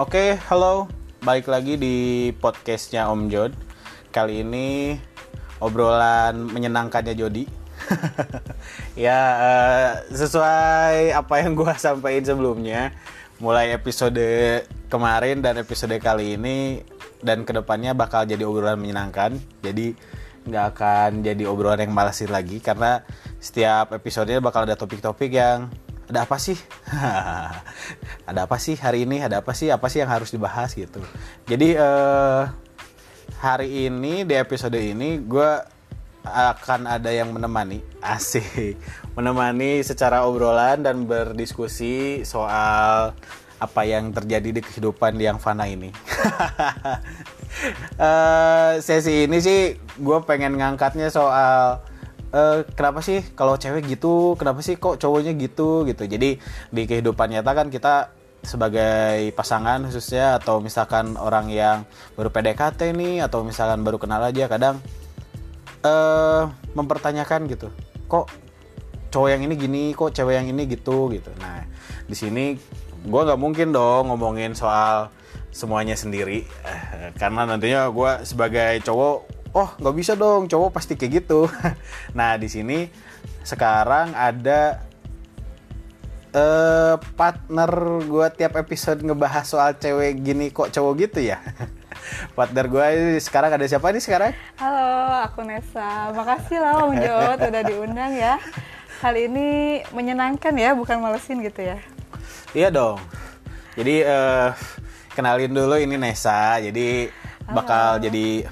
Oke, halo. Balik lagi di podcastnya Om Jod. Kali ini obrolan menyenangkannya Jody. ya, eh, sesuai apa yang gue sampaikan sebelumnya, mulai episode kemarin dan episode kali ini dan ke depannya bakal jadi obrolan menyenangkan. Jadi nggak akan jadi obrolan yang malasin lagi karena setiap episodenya bakal ada topik-topik yang ada apa sih? ada apa sih hari ini? Ada apa sih? Apa sih yang harus dibahas gitu? Jadi eh, hari ini di episode ini gue akan ada yang menemani asik menemani secara obrolan dan berdiskusi soal apa yang terjadi di kehidupan yang fana ini. Eh, sesi ini sih gue pengen ngangkatnya soal eh, kenapa sih kalau cewek gitu, kenapa sih kok cowoknya gitu gitu. Jadi di kehidupan nyata kan kita sebagai pasangan khususnya atau misalkan orang yang baru PDKT nih atau misalkan baru kenal aja kadang eh mempertanyakan gitu. Kok cowok yang ini gini, kok cewek yang ini gitu gitu. Nah, di sini gue nggak mungkin dong ngomongin soal semuanya sendiri karena nantinya gue sebagai cowok oh nggak bisa dong cowok pasti kayak gitu nah di sini sekarang ada eh partner gue tiap episode ngebahas soal cewek gini kok cowok gitu ya partner gue sekarang ada siapa nih sekarang Halo, aku Nesa. Makasih lah Om Jod udah diundang ya. Kali ini menyenangkan ya, bukan malesin gitu ya. Iya dong. Jadi eh, kenalin dulu ini Nesa. Jadi bakal jadi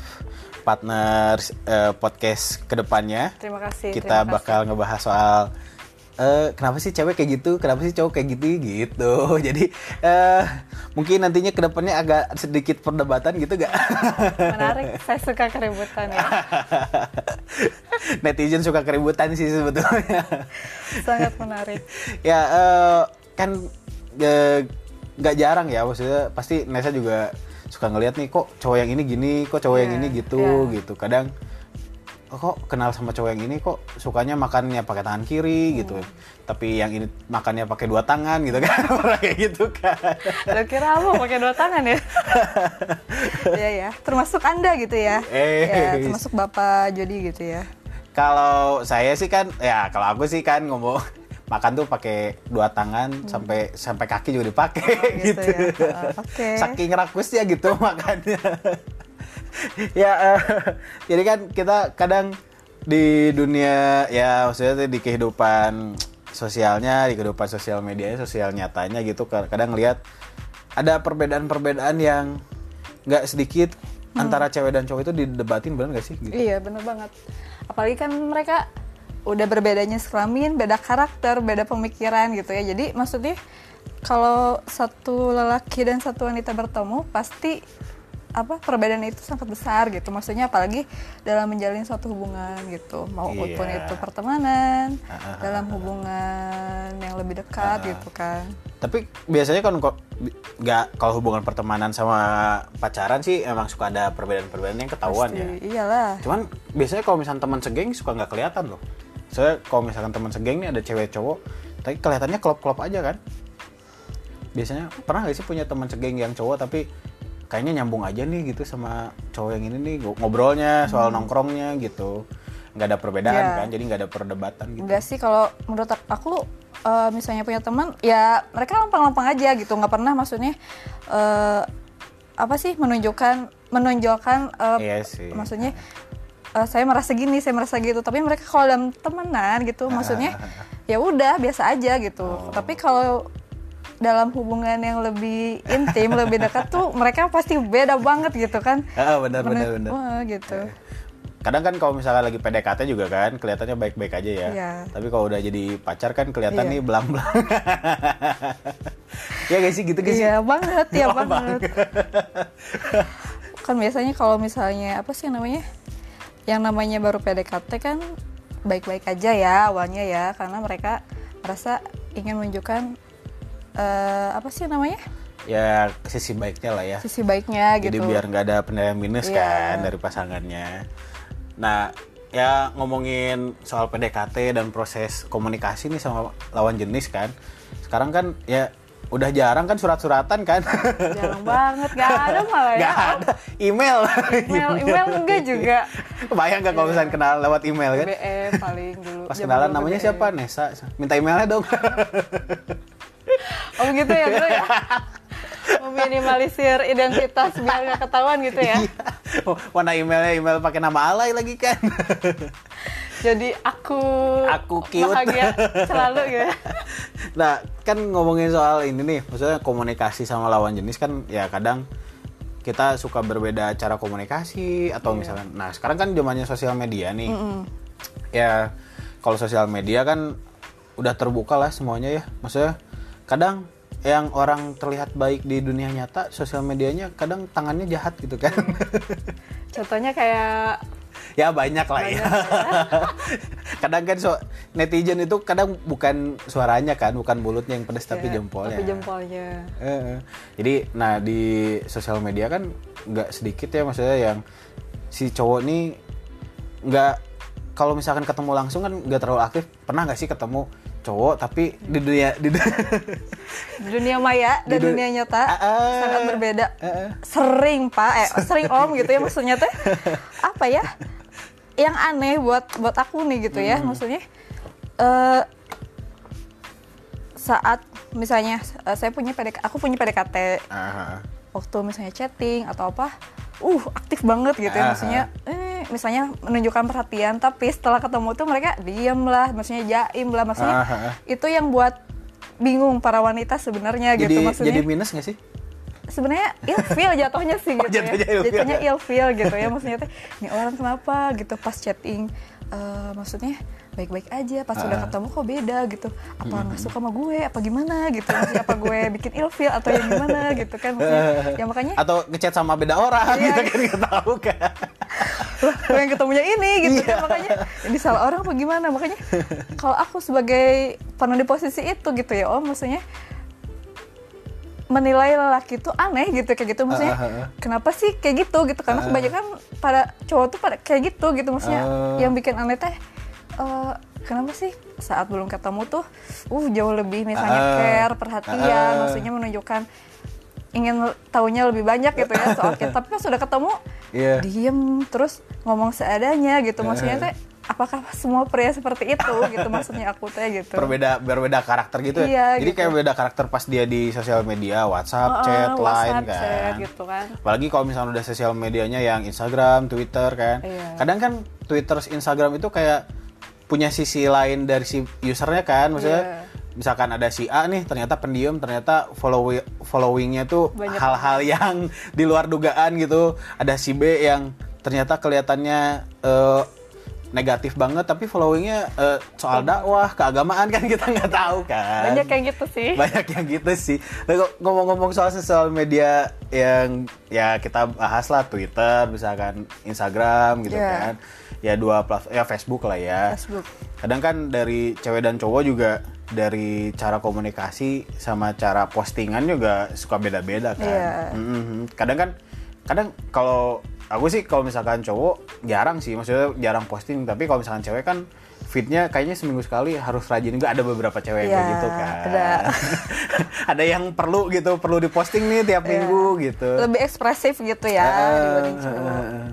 partner eh, podcast ke depannya. Terima kasih. Kita terima bakal ngebahas soal eh, kenapa sih cewek kayak gitu, kenapa sih cowok kayak gitu gitu. Jadi eh, mungkin nantinya ke depannya agak sedikit perdebatan gitu gak? kasih. Menarik, saya suka keributan ya. Netizen suka keributan sih sebetulnya. Sangat menarik. ya eh, kan nggak jarang ya maksudnya pasti Nesa juga suka ngeliat nih kok cowok yang ini gini kok cowok yang Iya, ini gitu iya. gitu kadang kok kenal sama cowok yang ini kok sukanya makannya pakai tangan kiri Hmm. gitu tapi yang ini makannya pakai dua tangan gitu kan kayak gitu kan Lo kira apa pakai dua tangan ya? Iya ya, termasuk Anda gitu ya. Eh. Ya, termasuk Bapak Jody gitu ya. kalau saya sih kan ya kalau aku sih kan ngomong makan tuh pakai dua tangan sampai sampai kaki juga dipakai Hmm. Oh, gitu gitu, ya. Oh, oke. saking rakusnya gitu makannya ya eh, jadi kan kita kadang di dunia ya maksudnya di kehidupan sosialnya di kehidupan sosial medianya sosial nyatanya gitu kadang lihat ada perbedaan-perbedaan yang nggak sedikit Hmm. antara cewek dan cowok itu didebatin benar gak sih gitu Iya, bener banget. Apalagi kan mereka udah berbedanya sekelamin, beda karakter, beda pemikiran gitu ya. Jadi maksudnya kalau satu lelaki dan satu wanita bertemu pasti apa perbedaan itu sangat besar gitu. Maksudnya apalagi dalam menjalin suatu hubungan gitu. Mau pun itu pertemanan, Ah, ah, dalam hubungan yang lebih dekat gitu kan. Tapi biasanya kan kok nggak kalau hubungan pertemanan sama pacaran sih emang suka ada perbedaan-perbedaan yang ketahuan ya. Pasti, Iyalah. Cuman biasanya kalau misalnya teman segeng suka nggak kelihatan loh. Soalnya kalau misalkan teman segeng nih ada cewek cowok, tapi kelihatannya klop-klop aja kan. Biasanya pernah nggak sih punya teman segeng yang cowok tapi kayaknya nyambung aja nih gitu sama cowok yang ini nih ngobrolnya soal nongkrongnya gitu. nggak ada perbedaan Hmm. Iya. kan, jadi nggak ada perdebatan gitu. Enggak sih kalau menurut aku eh, misalnya punya teman ya mereka lempeng-lempeng aja gitu nggak pernah maksudnya eh, apa sih menunjukkan menonjolkan eh, Iya sih. maksudnya eh, saya merasa gini saya merasa gitu tapi mereka kalau dalam temenan gitu maksudnya ya udah biasa aja gitu Oh. tapi kalau dalam hubungan yang lebih intim lebih dekat tuh mereka pasti beda banget gitu kan Ah, benar benar benar. Gitu kadang kan kalau misalnya lagi PDKT juga kan kelihatannya baik-baik aja ya. Iya. Tapi kalau udah jadi pacar kan kelihatan Iya. nih belang-belang. ya guys sih gitu guys. Iya banget, ya Oh, banget. kan biasanya kalau misalnya apa sih namanya? Yang namanya baru PDKT kan baik-baik aja ya awalnya ya karena mereka merasa ingin menunjukkan eh, apa sih namanya? Ya sisi baiknya lah ya. sisi baiknya Jadi gitu. biar nggak ada penilaian minus Iya. kan dari pasangannya. Nah, ya ngomongin soal PDKT dan proses komunikasi nih sama lawan jenis kan. Sekarang kan ya udah jarang kan surat-suratan kan? Jarang banget gak ada malah ya. Nggak ada. Email. Email email enggak juga. Bayang gak kalau misalnya kenal lewat email kan? BBM paling dulu. Pas kenalan namanya BBM. siapa? Nesa. Minta emailnya dong. Oh gitu ya bro ya? Meminimalisir identitas biar nggak ketahuan gitu ya? Iya. Mana emailnya? Email pakai nama alay lagi kan jadi aku Aku cute. bahagia selalu gitu ya. Nah, kan ngomongin soal ini nih, maksudnya komunikasi sama lawan jenis kan ya kadang kita suka berbeda cara komunikasi atau misalnya nah sekarang kan zamannya sosial media nih. Ya kalau sosial media kan udah terbuka lah semuanya ya. Maksudnya kadang yang orang terlihat baik di dunia nyata, sosial medianya kadang tangannya jahat gitu kan. contohnya kayak ya banyak lah ya. kadang kan so, netizen itu kadang bukan suaranya kan, bukan mulutnya yang pedas tapi ya, jempolnya. tapi jempolnya eh. Jadi, nah di sosial media kan nggak sedikit ya maksudnya yang si cowok nih nggak kalau misalkan ketemu langsung kan nggak terlalu aktif. Pernah nggak sih ketemu cowok tapi di dunia di du- di dunia maya dan Di du- dunia nyata ah. sangat berbeda Ah, ah. sering pak eh sering om gitu ya maksudnya teh apa ya yang aneh buat buat aku nih gitu Hmm. ya maksudnya eh saat misalnya eh, saya punya PDK, aku punya PDKT Ah, waktu misalnya chatting atau apa uh aktif banget gitu ya maksudnya eh misalnya menunjukkan perhatian tapi setelah ketemu tuh mereka diem lah maksudnya jaim lah maksudnya Ah, ah. itu yang buat bingung para wanita sebenarnya jadi gitu maksudnya jadi minus nggak sih? sebenarnya ilfeel jatuhnya sih Oh, gitu ya jatuhnya ilfeel. jatuhnya ilfeel gitu ya maksudnya teh ini orang kenapa gitu pas chatting eh, maksudnya baik-baik aja pas udah Ah. ketemu kok beda gitu apa nggak suka sama gue apa gimana gitu maksudnya apa gue bikin ilfeel atau yang gimana gitu kan maksudnya ya makanya Atau ngechat sama beda orang Iya. gitu kan nggak tahu kan? Loh, gue yang ketemunya ini gitu Iya. kan makanya ini salah orang apa gimana makanya kalau aku sebagai pernah di posisi itu gitu ya om maksudnya menilai lelaki itu aneh gitu kayak gitu maksudnya ah, ah. kenapa sih kayak gitu gitu karena kebanyakan pada cowok tuh pada kayak gitu gitu maksudnya Ah. yang bikin aneh teh eh, kenapa sih saat belum ketemu tuh uh jauh lebih misalnya Ah. care perhatian Ah. maksudnya menunjukkan ingin tahunya lebih banyak gitu ya soal kita tapi pas sudah ketemu Iya. diem terus ngomong seadanya gitu maksudnya teh apakah semua pria seperti itu gitu maksudnya aku teh gitu berbeda berbeda karakter gitu ya. Iya, Jadi gitu. kayak beda karakter pas dia di sosial media, WhatsApp, Heeh, chat, line WhatsApp, kan. chat gitu kan Apalagi kalau misalnya udah sosial medianya yang Instagram, Twitter kan. Iya. Kadang kan Twitter, Instagram itu kayak punya sisi lain dari si usernya kan. Maksudnya Iya. misalkan ada si A nih ternyata pendiam, ternyata follow followingnya tuh Banyak hal-hal yang di luar dugaan gitu. Ada si B yang ternyata kelihatannya eh, negatif banget tapi followingnya eh, soal dakwah keagamaan kan kita nggak tahu kan banyak kayak gitu sih banyak yang gitu sih. Nah, ngomong-ngomong soal sosial media yang ya kita bahas lah Twitter, misalkan Instagram gitu Iya. kan. Ya dua platform ya Facebook lah ya. Facebook Kadang kan dari cewek dan cowok juga dari cara komunikasi sama cara postingan juga suka beda-beda kan. Iya. Mhm. Kadang kan kadang kalau aku sih kalau misalkan cowok jarang sih maksudnya jarang posting tapi kalau misalkan cewek kan fitnya kayaknya seminggu sekali harus rajin juga ada beberapa cewek yang kayak Iya, gitu kan ada. ada yang perlu gitu perlu diposting nih tiap Iya. minggu gitu lebih ekspresif gitu ya Ah, dibanding cowok ah.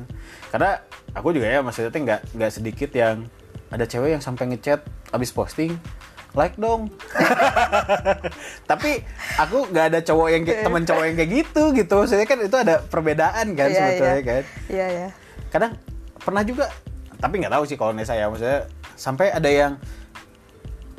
karena aku juga ya maksudnya nggak nggak sedikit yang ada cewek yang sampai ngechat abis posting like dong. Tapi aku nggak ada cowok yang temen cowok yang kayak gitu gitu. Maksudnya kan itu ada perbedaan kan Iya, sebetulnya iya. kan. Iya ya kadang pernah juga tapi nggak tahu sih kalau Nesa ya maksudnya sampai ada yang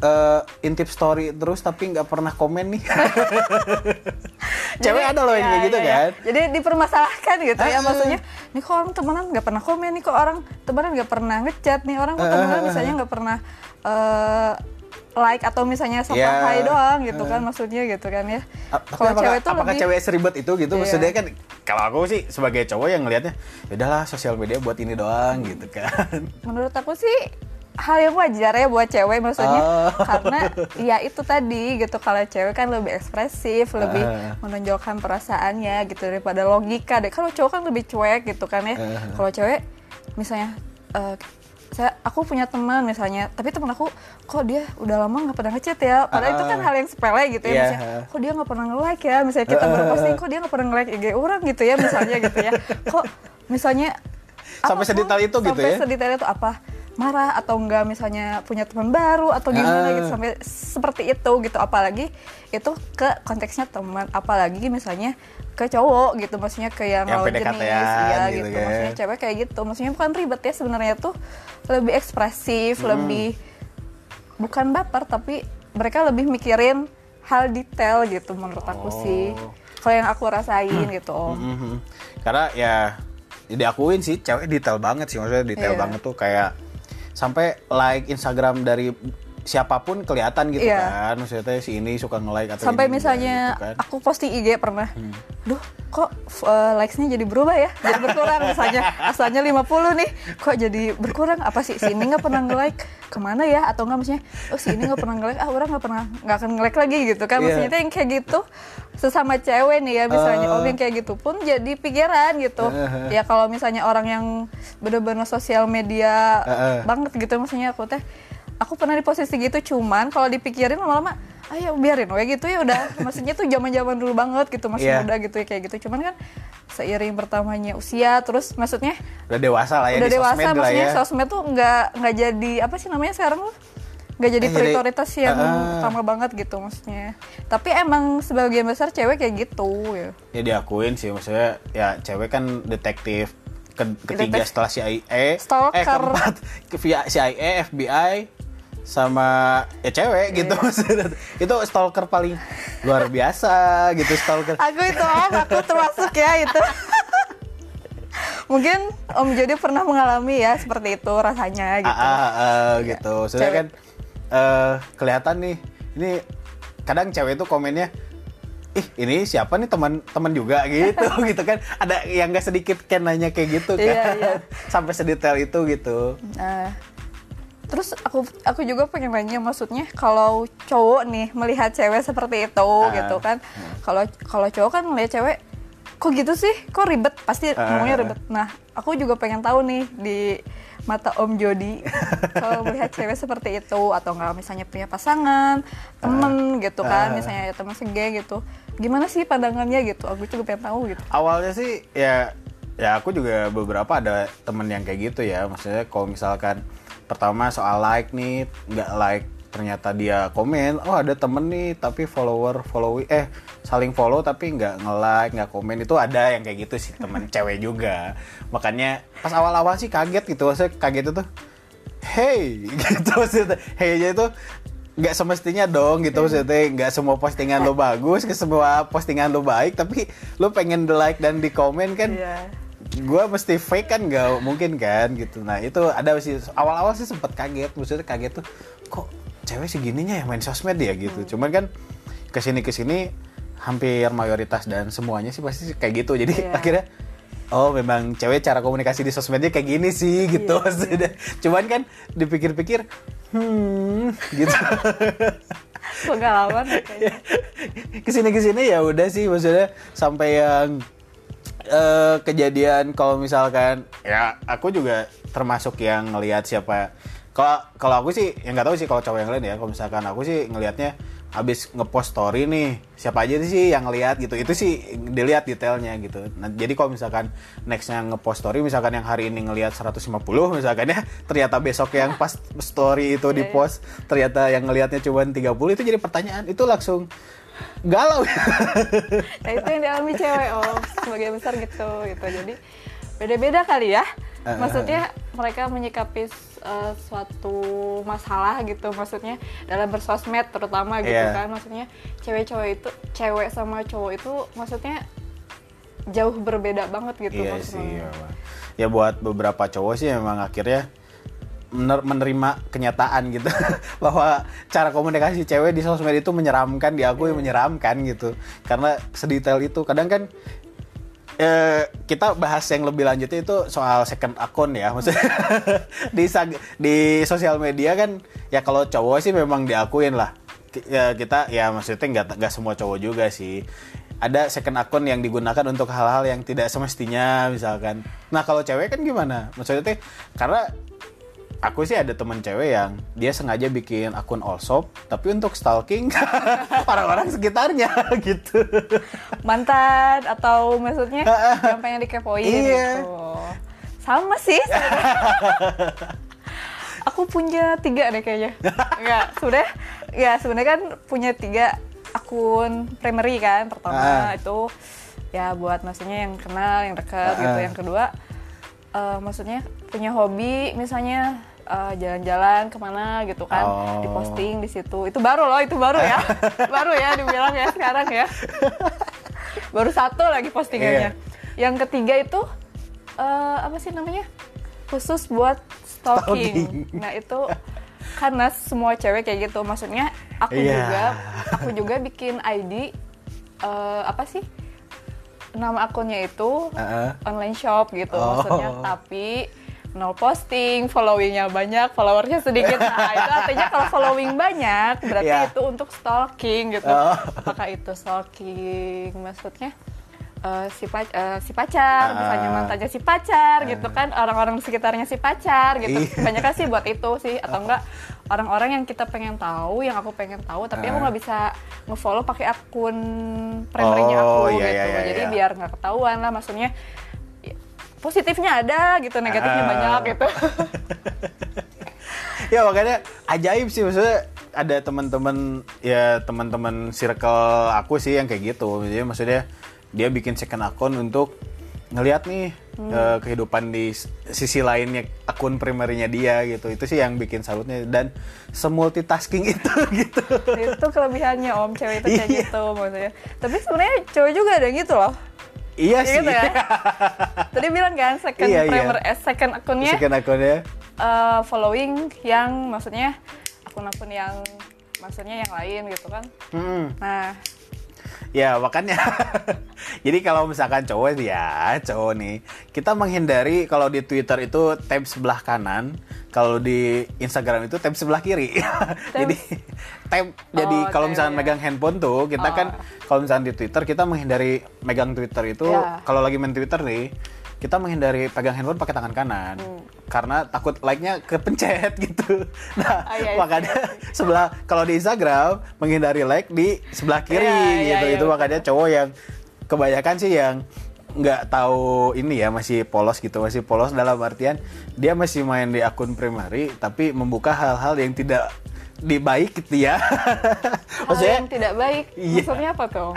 eh intip story terus tapi nggak pernah komen nih cewek ada loh yang kayak gitu iya, iya. kan Jadi dipermasalahkan gitu ya maksudnya. Nih kok orang temenan nggak pernah komen nih kok orang temenan nggak pernah ngechat nih orang kok temenan misalnya nggak pernah eh, like atau misalnya sapa Iya. hai doang gitu kan maksudnya gitu kan ya. Kalau cewek tuh apakah lebih cewek seribet itu gitu Iya. maksudnya kan kalau aku sih sebagai cowok yang ngelihatnya "Ya udahlah sosial media buat ini doang gitu kan menurut aku sih hal yang wajar ya buat cewek maksudnya Oh. karena ya itu tadi gitu kalau cewek kan lebih ekspresif lebih Ah. menonjolkan perasaannya gitu daripada logika deh kalau cowok kan lebih cuek gitu kan ya Ah. kalau cewek misalnya eh, saya aku punya teman misalnya tapi teman aku kok dia udah lama nggak pernah ngechat ya padahal itu kan hal yang sepele gitu ya Iya. misalnya kok dia nggak pernah nge-like ya misalnya kita baru posting kok dia nggak pernah nge-like IG orang gitu ya misalnya gitu ya kok misalnya Sampai sedetail itu gitu sampai ya? sedetail itu apa marah atau enggak misalnya punya teman baru atau gimana Ah. gitu sampai seperti itu gitu apalagi itu ke konteksnya teman apalagi misalnya ke cowok gitu maksudnya ke yang, Yang lawan jenis iya gitu gitu, kan. maksudnya cewek kayak gitu maksudnya bukan ribet ya sebenarnya tuh lebih ekspresif Hmm. lebih bukan baper tapi mereka lebih mikirin hal detail gitu menurut aku sih Oh. kalau yang aku rasain gitu om Mhm. Karena ya diakuin sih cewek detail banget sih maksudnya detail Iya. banget tuh kayak sampai like Instagram dari siapa pun kelihatan gitu Iya. kan maksudnya si ini suka nge-like atau sampai ini misalnya gitu kan. aku posting IG pernah duh kok uh, likes-nya jadi berubah ya jadi berkurang misalnya asalnya 50 nih kok jadi berkurang apa sih si ini nggak pernah nge-like ke mana ya atau nggak maksudnya oh si ini nggak pernah nge-like ah orang nggak pernah nggak akan nge-like lagi gitu kan Iya. maksudnya itu yang kayak gitu sesama cewek nih ya misalnya Oh. om yang kayak gitu pun jadi pikiran gitu Uh-huh. ya kalau misalnya orang yang bener-bener sosial media Uh-uh. banget gitu maksudnya aku teh aku pernah di posisi gitu cuman kalau dipikirin lama-lama ayo biarin we gitu ya udah maksudnya tuh zaman-zaman dulu banget gitu masih Iya. muda gitu ya kayak gitu cuman kan seiring bertambahnya usia terus maksudnya udah dewasa lah ya udah di dewasa sosmed lah maksudnya ya. sosmed tuh nggak nggak jadi apa sih namanya sekarang tuh nggak jadi Eh, jadi- prioritas yang Ah. utama banget gitu maksudnya tapi emang sebagian besar cewek kayak gitu ya ya diakuin sih maksudnya ya cewek kan detektif Ke- ketiga Detektif. setelah CIA Stalker. eh keempat ke via CIA FBI sama ya cewek gitu maksudnya. Itu stalker paling luar biasa gitu stalker. Aku itu om aku termasuk ya itu. Mungkin om Jody pernah mengalami ya seperti itu rasanya gitu. Ah, ah, ah, gitu. Sudah Cewek. kan eh, kelihatan nih ini kadang cewek itu komennya ih ini siapa nih teman teman juga? Gitu gitu kan. Ada yang gak sedikit kan nanya kayak gitu kan. Iya, iya. sampai sedetail itu gitu. Nah, terus aku aku juga pengen nanya maksudnya kalau cowok nih melihat cewek seperti itu Ah. gitu kan. Kalau kalau cowok kan melihat cewek kok gitu sih? Kok ribet? Pasti Ah. ngomongnya ribet. Nah, aku juga pengen tahu nih di mata Om Jody kalau melihat cewek seperti itu atau enggak misalnya punya pasangan, temen gitu kan, Ah. misalnya ya teman sege gitu. Gimana sih pandangannya gitu? Aku juga pengen tahu gitu. awalnya sih ya ya aku juga beberapa ada temen yang kayak gitu ya maksudnya kalau misalkan pertama soal like nih nggak like ternyata dia komen oh ada temen nih tapi follower follow eh saling follow tapi nggak nge like nggak komen itu ada yang kayak gitu sih temen cewek juga. Makanya pas awal-awal sih kaget gitu maksudnya kaget itu hey gitu maksudnya. Hey itu nggak semestinya dong gitu maksudnya nggak semua postingan lo bagus ke semua postingan lo baik tapi lo pengen di like dan di komen kan Iya. Gue mesti fake kan nggak mungkin kan gitu. Nah itu ada sih awal-awal sih sempet kaget maksudnya kaget tuh kok cewek segininya ya main sosmed ya? Gitu. Cuman kan ke sini ke sini hampir mayoritas dan semuanya sih pasti kayak gitu. Jadi Iya. akhirnya oh memang cewek cara komunikasi di sosmednya kayak gini sih gitu Iya, maksudnya. Cuman kan dipikir-pikir hmm gitu. Pengalaman kayaknya. ke sini ke sini ya udah sih maksudnya sampai yang eh, kejadian kalau misalkan ya aku juga termasuk yang ngelihat siapa. Kalau kalau aku sih yang nggak tahu sih kalau cowok yang lain ya. Kalau misalkan aku sih ngelihatnya habis ngepost story nih siapa aja sih yang ngelihat gitu. Itu sih dilihat detailnya gitu. Nah, jadi kalau misalkan nextnya ngepost story misalkan yang hari ini ngelihat 150 misalkan ya ternyata besok yang pas story itu di Iya, iya. post ternyata yang ngelihatnya cuma 30 itu jadi pertanyaan. Itu langsung galau. Nah itu yang dialami cewek om sebagai besar gitu gitu. Jadi beda-beda kali ya. Eh, maksudnya mereka menyikapi uh, suatu masalah gitu. Maksudnya dalam bersosmed terutama gitu Iya. kan. Maksudnya cewek cowok itu cewek sama cowok itu maksudnya jauh berbeda banget gitu iya maksudnya. sih iya, ya buat beberapa cowok sih memang akhirnya menerima kenyataan gitu. Bahwa cara komunikasi cewek di sosmed itu menyeramkan diakui menyeramkan gitu. Karena sedetail itu kadang kan eh, kita bahas yang lebih lanjutnya itu soal second account ya. Maksudnya di di sosial media kan ya kalau cowok sih memang diakuin lah. Ya kita ya maksudnya nggak nggak semua cowok juga sih. Ada second account yang digunakan untuk hal-hal yang tidak semestinya misalkan. Nah kalau cewek kan gimana? Maksudnya karena aku sih ada temen cewek yang dia sengaja bikin akun Allshop tapi untuk stalking orang-orang sekitarnya gitu. mantan atau maksudnya yang pengen dikepoin Iya. gitu sama sih aku punya tiga deh kayaknya nggak sebenarnya ya sebenarnya kan punya tiga akun primary kan pertama Ah. itu ya buat maksudnya yang kenal yang dekat Ah. gitu yang kedua eh, maksudnya punya hobi misalnya eh, jalan-jalan ke mana gitu kan Oh. diposting di situ itu baru loh itu baru ya baru ya dibilang ya sekarang ya baru satu lagi postingannya Iya. yang ketiga itu eh, apa sih namanya khusus buat stalking. Stalking. Nah itu karena semua cewek kayak gitu. Maksudnya aku Iya. juga aku juga bikin ID eh, apa sih nama akunnya itu Heeh. online shop gitu Oh. maksudnya. Tapi nol posting, followingnya banyak, followersnya sedikit. Nah itu artinya kalau following banyak berarti Iya. itu untuk stalking gitu. Oh. Apakah itu stalking maksudnya? eh, si, pa- eh, si pacar, Ah. misalnya mantannya si pacar gitu kan, orang-orang di sekitarnya si pacar gitu. Iya. Kebanyakan sih buat itu sih atau enggak orang-orang yang kita pengen tahu, yang aku pengen tahu, tapi aku Ah. nggak bisa ngefollow pakai akun primernya Oh, aku iya, gitu. iya, iya, Jadi iya. biar nggak ketahuan lah, maksudnya ya, positifnya ada gitu, negatifnya Ah. banyak gitu. ya makanya ajaib sih maksudnya ada teman-teman ya teman-teman circle aku sih yang kayak gitu jadi maksudnya dia bikin second akun untuk ngelihat nih eh, kehidupan di sisi lainnya akun primernya dia gitu itu sih yang bikin salutnya dan semultitasking itu gitu itu kelebihannya om cewek itu kayak Iya. gitu maksudnya. Tapi sebenarnya cowok juga ada gitu loh. iya Kayak sih gitu ya. Tadi bilang kan second Iya, iya. primer eh, second akunnya second akunnya eh, following yang maksudnya akun-akun yang maksudnya yang lain gitu kan. Hmm. Nah, Ya makanya. Jadi kalau misalkan cowok ya cowok nih. Kita menghindari kalau di Twitter itu tab sebelah kanan Kalau di Instagram itu tab sebelah kiri. Jadi tab. Jadi Oh, kalau tab, misalkan ya. megang handphone tuh Kita kan kalau misalkan di Twitter kita menghindari megang Twitter itu. Ya. Kalau lagi main Twitter nih kita menghindari pegang handphone pakai tangan kanan. Hmm. Karena takut like-nya kepencet gitu. Nah, Ah, iya, iya, makanya sebelah kalau di Instagram menghindari like di sebelah kiri Iya, iya, gitu. iya, itu makanya cowok yang kebanyakan sih yang nggak tahu ini ya masih polos gitu masih polos dalam artian dia masih main di akun primary tapi membuka hal-hal yang tidak dibaik gitu ya hal yang tidak baik Iya. maksudnya apa tuh?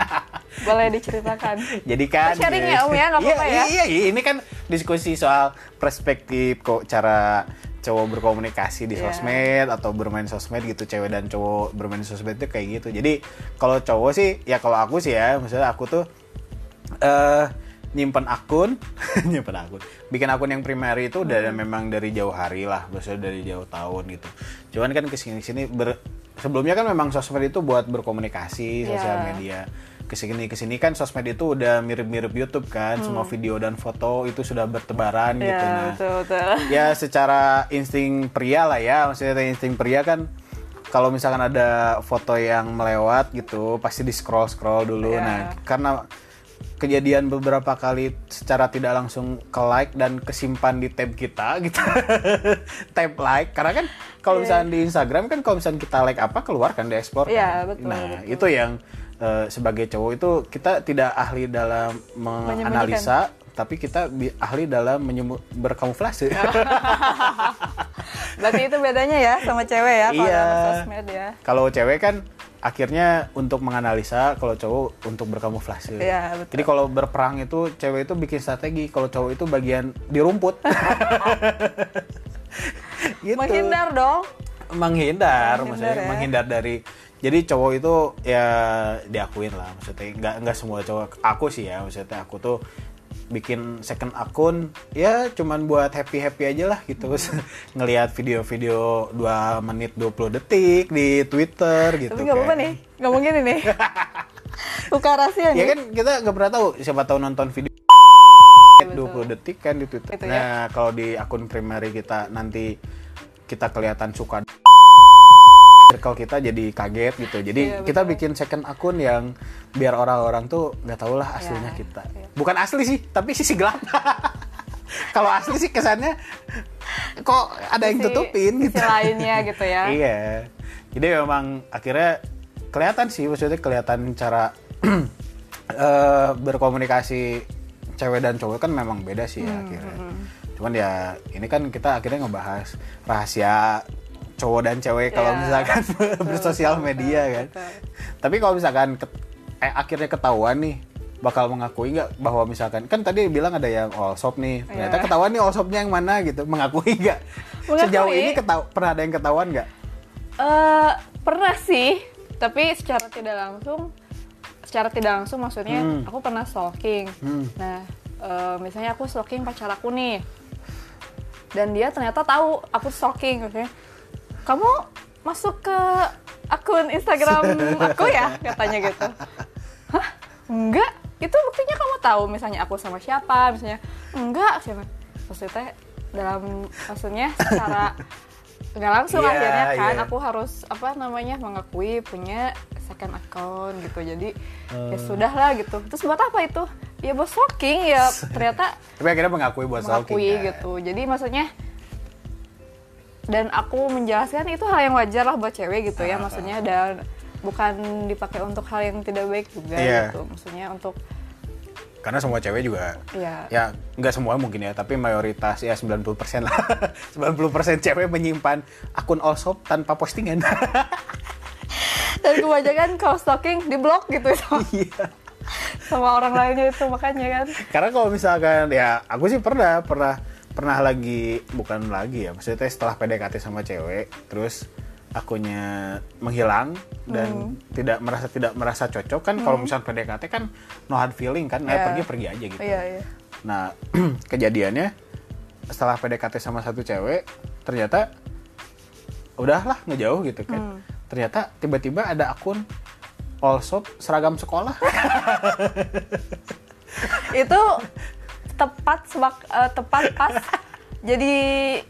Boleh diceritakan. jadi kan Kita sharing ya, Om, ya? Nggak apa-apa iya, ya? iya, iya, ini kan diskusi soal perspektif kok cara cowok berkomunikasi di Iya. sosmed atau bermain sosmed gitu cewek dan cowok bermain sosmed itu kayak gitu jadi kalau cowok sih ya kalau aku sih ya maksudnya aku tuh eh nyimpen akun nyimpen akun bikin akun yang primary itu udah Hmm. memang dari jauh hari lah maksudnya dari jauh tahun gitu cuman kan ke sini sini ber sebelumnya kan memang sosmed itu buat berkomunikasi sosial Iya. media ke sini ke sini kan sosmed itu udah mirip-mirip YouTube kan semua video dan foto itu sudah bertebaran gitu Hmm. Ya, nah betul betul. ya secara insting pria lah ya maksudnya insting pria kan kalau misalkan ada foto yang melewat gitu pasti di scroll scroll dulu Iya. nah karena kejadian beberapa kali secara tidak langsung ke like dan kesimpan di tab kita gitu tab like karena kan kalau misalkan di Instagram kan kalau misalkan kita like apa keluar kan di ekspor Iya, kan? betul, nah betul. itu yang eh, sebagai cowok itu kita tidak ahli dalam menganalisa tapi kita ahli dalam berkamuflase Berarti itu bedanya ya sama cewek ya kalau Iya. sosmed ya. Kalau cewek kan akhirnya untuk menganalisa, kalau cowok untuk berkamuflase. Iya, betul. Jadi kalau berperang itu cewek itu bikin strategi, kalau cowok itu bagian di rumput. gitu. Menghindar dong. Menghindar, Menghindar maksudnya ya. menghindar dari jadi cowok itu ya diakuin lah maksudnya nggak nggak semua cowok aku sih ya maksudnya aku tuh bikin second akun ya cuman buat happy happy aja lah gitu Hmm. ngelihat video-video 2 menit 20 detik di Twitter gitu Tapi nggak apa-apa kan. nih, nggak mungkin ini. Buka rahasia nih. ya kan kita nggak pernah tahu siapa tahu nonton video 20 detik kan di Twitter. Itu ya. nah, kalau di akun primary kita nanti kita kelihatan suka circle kita jadi kaget gitu. Jadi Iya, kita bikin second akun yang biar orang-orang tuh nggak tahu lah aslinya Iya, kita. iya. Bukan asli sih, tapi sisi gelap. kalau asli sih kesannya kok ada yang Sisi- tutupin sisi gitu lainnya gitu ya iya jadi memang akhirnya kelihatan sih maksudnya kelihatan cara eh, berkomunikasi cewek dan cowok kan memang beda sih Hmm, ya akhirnya cuman ya ini kan kita akhirnya ngebahas rahasia cowok dan cewek kalau Ya, misalkan bersosial betul, media kan betul. tapi kalau misalkan ket- eh, akhirnya ketahuan nih bakal mengakui nggak bahwa misalkan kan tadi bilang ada yang all shop nih ternyata Iya. ketahuan nih all shopnya yang mana gitu mengakui nggak sejauh ini ketau- pernah ada yang ketahuan nggak Eh, pernah sih, tapi secara tidak langsung, secara tidak langsung maksudnya Hmm. aku pernah stalking. Hmm. Nah, eh, misalnya aku stalking pacar aku nih, dan dia ternyata tahu aku stalking, maksudnya, kamu masuk ke akun Instagram aku ya, katanya gitu. Hah? Enggak, itu buktinya kamu tahu misalnya aku sama siapa, misalnya enggak siapa. Maksudnya dalam maksudnya secara nggak langsung Iya, akhirnya kan iya. aku harus apa namanya mengakui punya second account gitu jadi ya Hmm. sudah lah gitu terus buat apa itu ya buat stalking ya ternyata tapi akhirnya mengakui buat stalking mengakui kan? gitu jadi maksudnya dan aku menjelaskan itu hal yang wajar lah buat cewek gitu ya Ah, maksudnya. Dan bukan dipakai untuk hal yang tidak baik juga Iya. gitu. Maksudnya untuk karena semua cewek juga ya ya nggak semua mungkin ya tapi mayoritas ya 90% lah. 90% cewek menyimpan akun all shop tanpa postingan. Dan kebanyakan kalau stalking di blok gitu sama, iya. sama orang lainnya itu makanya kan. Karena kalau misalkan ya aku sih pernah pernah pernah lagi bukan lagi ya maksudnya setelah PDKT sama cewek terus akunnya menghilang dan tidak merasa tidak merasa cocok kan kalau misalnya PDKT kan no hard feeling kan nah, Iya. pergi pergi aja gitu iya iya Nah, kejadiannya setelah PDKT sama satu cewek, ternyata udahlah ngejauh gitu kan. Ternyata tiba-tiba ada akun all shop seragam sekolah. itu tepat sebak eh, tepat pas jadi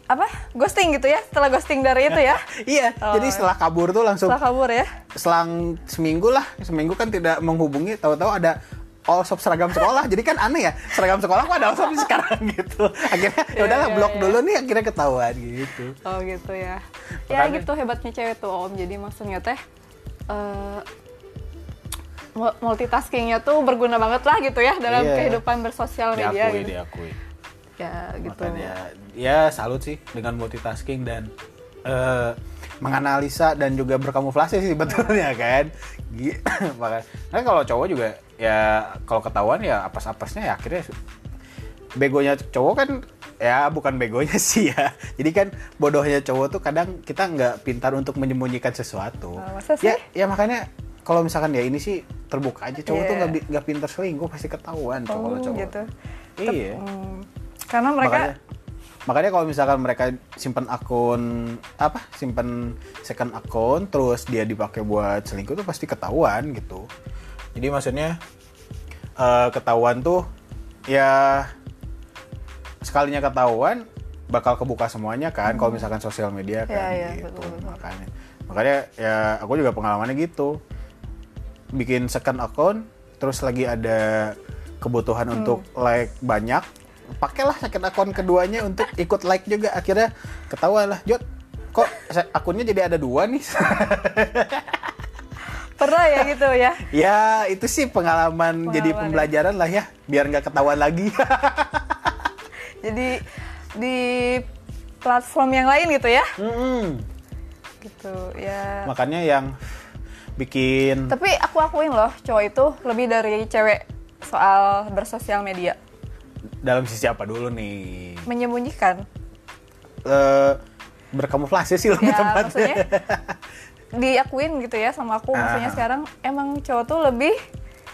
apa ghosting gitu ya setelah ghosting dari itu ya iya, Oh, jadi setelah kabur tuh langsung setelah kabur ya selang seminggu lah, seminggu kan tidak menghubungi, tahu-tahu ada all shop seragam sekolah. Jadi kan aneh ya, seragam sekolah kok ada all shop sekarang gitu. Akhirnya ya Iya, udahlah iya, blok iya. dulu nih akhirnya ketahuan gitu. oh gitu ya ya Makanya- gitu hebatnya cewek tuh om jadi maksudnya teh eh, mul- multitaskingnya tuh berguna banget lah gitu ya dalam Iya. kehidupan bersosial media Diakui, gitu diakui. ya gitu Makanya ya salut sih dengan multitasking dan eh, menganalisa dan juga berkamuflase sih sebetulnya kan. Gi- Makanya nah, kalau cowok juga ya kalau ketahuan ya apes-apesnya ya akhirnya begonya cowok kan ya bukan begonya sih ya. Jadi kan bodohnya cowok tuh kadang kita nggak pintar untuk menyembunyikan sesuatu. Oh, masa sih? Ya ya makanya kalau misalkan ya ini sih terbuka aja cowok tuh Iya. nggak nggak pintar selingkuh pasti ketahuan tuh kalau oh cowok. gitu Iya. Hmm, karena mereka makanya makanya kalau misalkan mereka simpan akun apa simpan second akun terus dia dipakai buat selingkuh tuh pasti ketahuan gitu jadi maksudnya eh, ketahuan tuh ya sekalinya ketahuan bakal kebuka semuanya kan kalau misalkan sosial media kan Iya, iya, gitu betul, betul. makanya makanya ya aku juga pengalamannya gitu bikin second account terus lagi ada kebutuhan Hmm. untuk like banyak pakailah second account keduanya untuk ikut like juga akhirnya ketahuan lah Jod kok akunnya jadi ada dua nih pernah ya gitu ya ya itu sih pengalaman, jadi Pengalaman ya. pembelajaran lah ya biar nggak ketahuan lagi jadi di platform yang lain gitu ya Mm-mm. gitu ya makanya yang bikin. Tapi aku akuin loh cowok itu lebih dari cewek soal bersosial media. Dalam sisi apa dulu nih? Menyembunyikan. Eh, berkamuflase sih lebih ya maksudnya diakuin gitu ya sama aku. Maksudnya Ah. sekarang emang cowok tuh lebih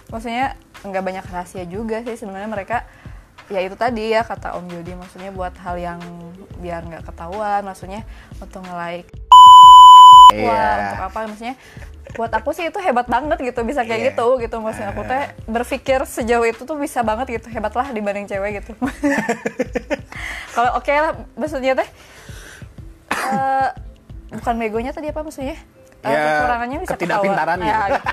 maksudnya nggak banyak rahasia juga sih sebenarnya mereka. Ya itu tadi ya kata Om Jody maksudnya buat hal yang biar nggak ketahuan maksudnya untuk nge-like. Iya. Wah, untuk apa maksudnya? Buat aku sih itu hebat banget gitu bisa kayak Iya. gitu gitu maksudnya aku teh berpikir sejauh itu tuh bisa banget gitu hebat lah dibanding cewek gitu. Kalau oke lah maksudnya teh eh, bukan begonya tadi apa maksudnya? Eh, Ya, kekurangannya bisa ketahuan. Ya, gitu. gitu.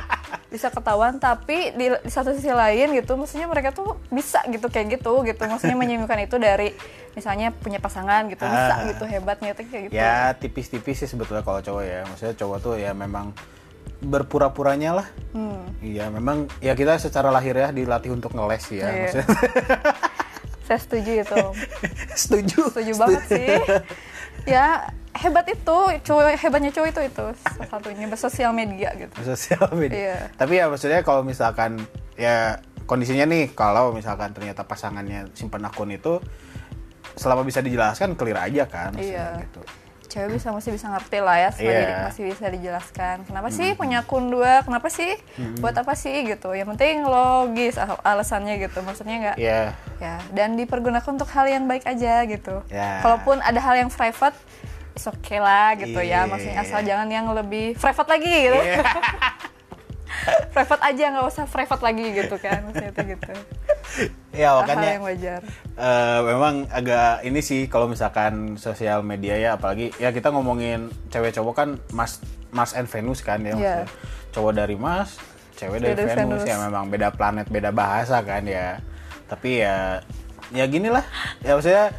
Bisa ketahuan tapi di, di satu sisi lain gitu maksudnya mereka tuh bisa gitu kayak gitu gitu maksudnya menyembunyikan itu dari misalnya punya pasangan gitu bisa Ah. gitu hebatnya tuh kayak gitu Ya tipis-tipis sih sebetulnya kalau cowok ya. Maksudnya cowok tuh ya memang berpura-puranya lah. Hmm. Iya, memang ya kita secara lahir ya dilatih untuk ngeles ya. Iya. Maksudnya saya setuju itu setuju. setuju banget sih ya hebat itu cowok hebatnya cowok itu itu salah satunya bersosial media gitu sosial media. Iya. Tapi ya maksudnya kalau misalkan ya kondisinya nih kalau misalkan ternyata pasangannya simpan akun itu selama bisa dijelaskan clear aja kan maksudnya Iya. gitu. Cewek bisa masih bisa ngerti lah ya sebagai Iya. masih bisa dijelaskan. Kenapa sih punya akun dua kenapa sih? Buat apa sih? Gitu. Yang penting logis al- alasannya gitu. Maksudnya nggak Iya. ya dan dipergunakan untuk hal yang baik aja gitu. Ya. kalaupun ada hal yang private is okay lah gitu Iya. ya maksudnya asal jangan yang lebih private lagi gitu. Iya. private aja nggak usah private lagi gitu kan maksudnya itu gitu. Ya hal makanya yang wajar. eh, memang agak ini sih kalau misalkan sosial media ya apalagi ya kita ngomongin cewek cowok kan Mars Mars and Venus kan ya maksudnya. cowok dari Mars cewek dari Dari Venus, Venus. ya memang beda planet beda bahasa kan ya. Tapi ya ya gini lah. Ya maksudnya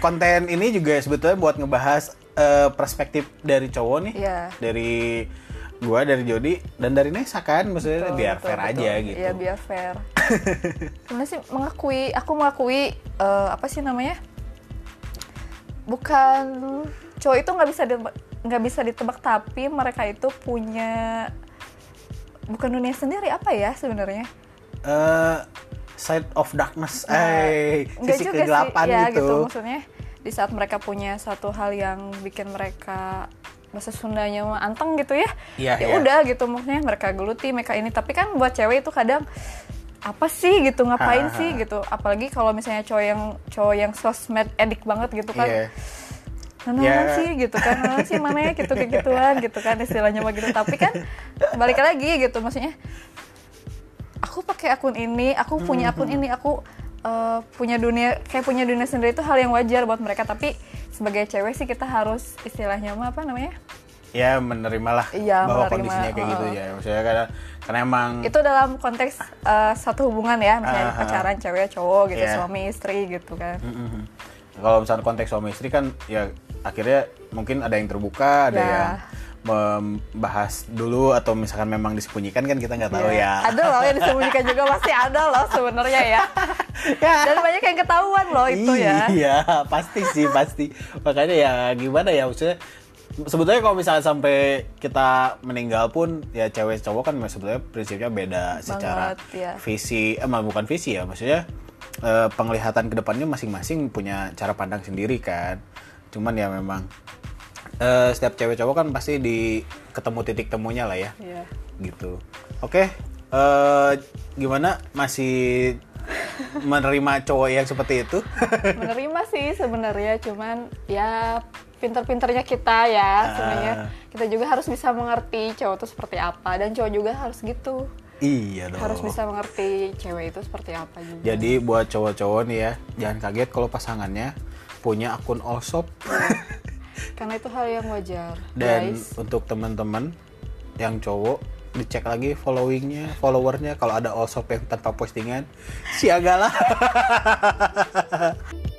konten ini juga sebetulnya buat ngebahas eh, perspektif dari cowok nih. Iya. dari gua dari Jody dan dari Nesa kan maksudnya Betul, biar betul, fair betul. aja gitu Iya biar fair. Sebenarnya sih mengakui, aku mengakui eh, apa sih namanya? Bukan cowok itu nggak bisa nggak bisa ditebak tapi mereka itu punya bukan dunia sendiri apa ya sebenarnya? eh side of darkness, Nah, eh sisi juga kegelapan sih, ya gitu. gitu maksudnya di saat mereka punya satu hal yang bikin mereka bahasa Sundanya mah anteng gitu ya Iya, ya iya. udah gitu maksudnya mereka geluti mereka ini tapi kan buat cewek itu kadang apa sih gitu ngapain Ha, ha, sih gitu apalagi kalau misalnya cowok yang cowok yang sosmed edik banget gitu kan Iya. Nah, Ya. sih gitu kan, nah sih mana ya gitu kayak gituan gitu kan istilahnya mah gitu. Tapi kan balik lagi gitu maksudnya aku pakai akun ini, aku punya akun Hmm, ini, aku eh, punya dunia kayak punya dunia sendiri itu hal yang wajar buat mereka. Tapi sebagai cewek sih kita harus istilahnya mah apa namanya? Ya menerima lah Iya, bahwa menerima, kondisinya kayak gitu uh-uh. ya. Maksudnya karena karena emang Itu dalam konteks eh, satu hubungan ya, misalnya pacaran cewek cowok gitu, Iya. suami istri gitu kan. Mm-mm. kalau misalnya konteks suami istri kan ya akhirnya mungkin ada yang terbuka, ada Ya. yang membahas dulu atau misalkan memang disembunyikan kan kita nggak tahu Iya. ya. Ada loh yang disembunyikan juga pasti ada loh sebenarnya ya. Ya. Dan banyak yang ketahuan loh itu ya. Iya, pasti sih, pasti. Makanya ya gimana ya maksudnya sebetulnya kalau misalnya sampai kita meninggal pun ya cewek cowok kan sebetulnya prinsipnya beda secara ya. visi emang bukan visi ya maksudnya eh, penglihatan ke depannya masing-masing punya cara pandang sendiri kan cuman ya memang eh, setiap cewek cowok kan pasti di ketemu titik temunya lah ya Iya. gitu oke eh, gimana masih menerima cowok yang seperti itu. Menerima sih sebenarnya cuman ya pinter-pinternya kita ya Ah. sebenarnya. Kita juga harus bisa mengerti cowok itu seperti apa dan cowok juga harus gitu. Iya dong. Harus bisa mengerti cewek itu seperti apa juga. Jadi buat cowok-cowok nih ya, jangan kaget kalau pasangannya punya akun all shop. karena itu hal yang wajar Dan guys. untuk teman-teman yang cowok dicek lagi followingnya, followernya kalau ada all yang tanpa postingan, siagalah.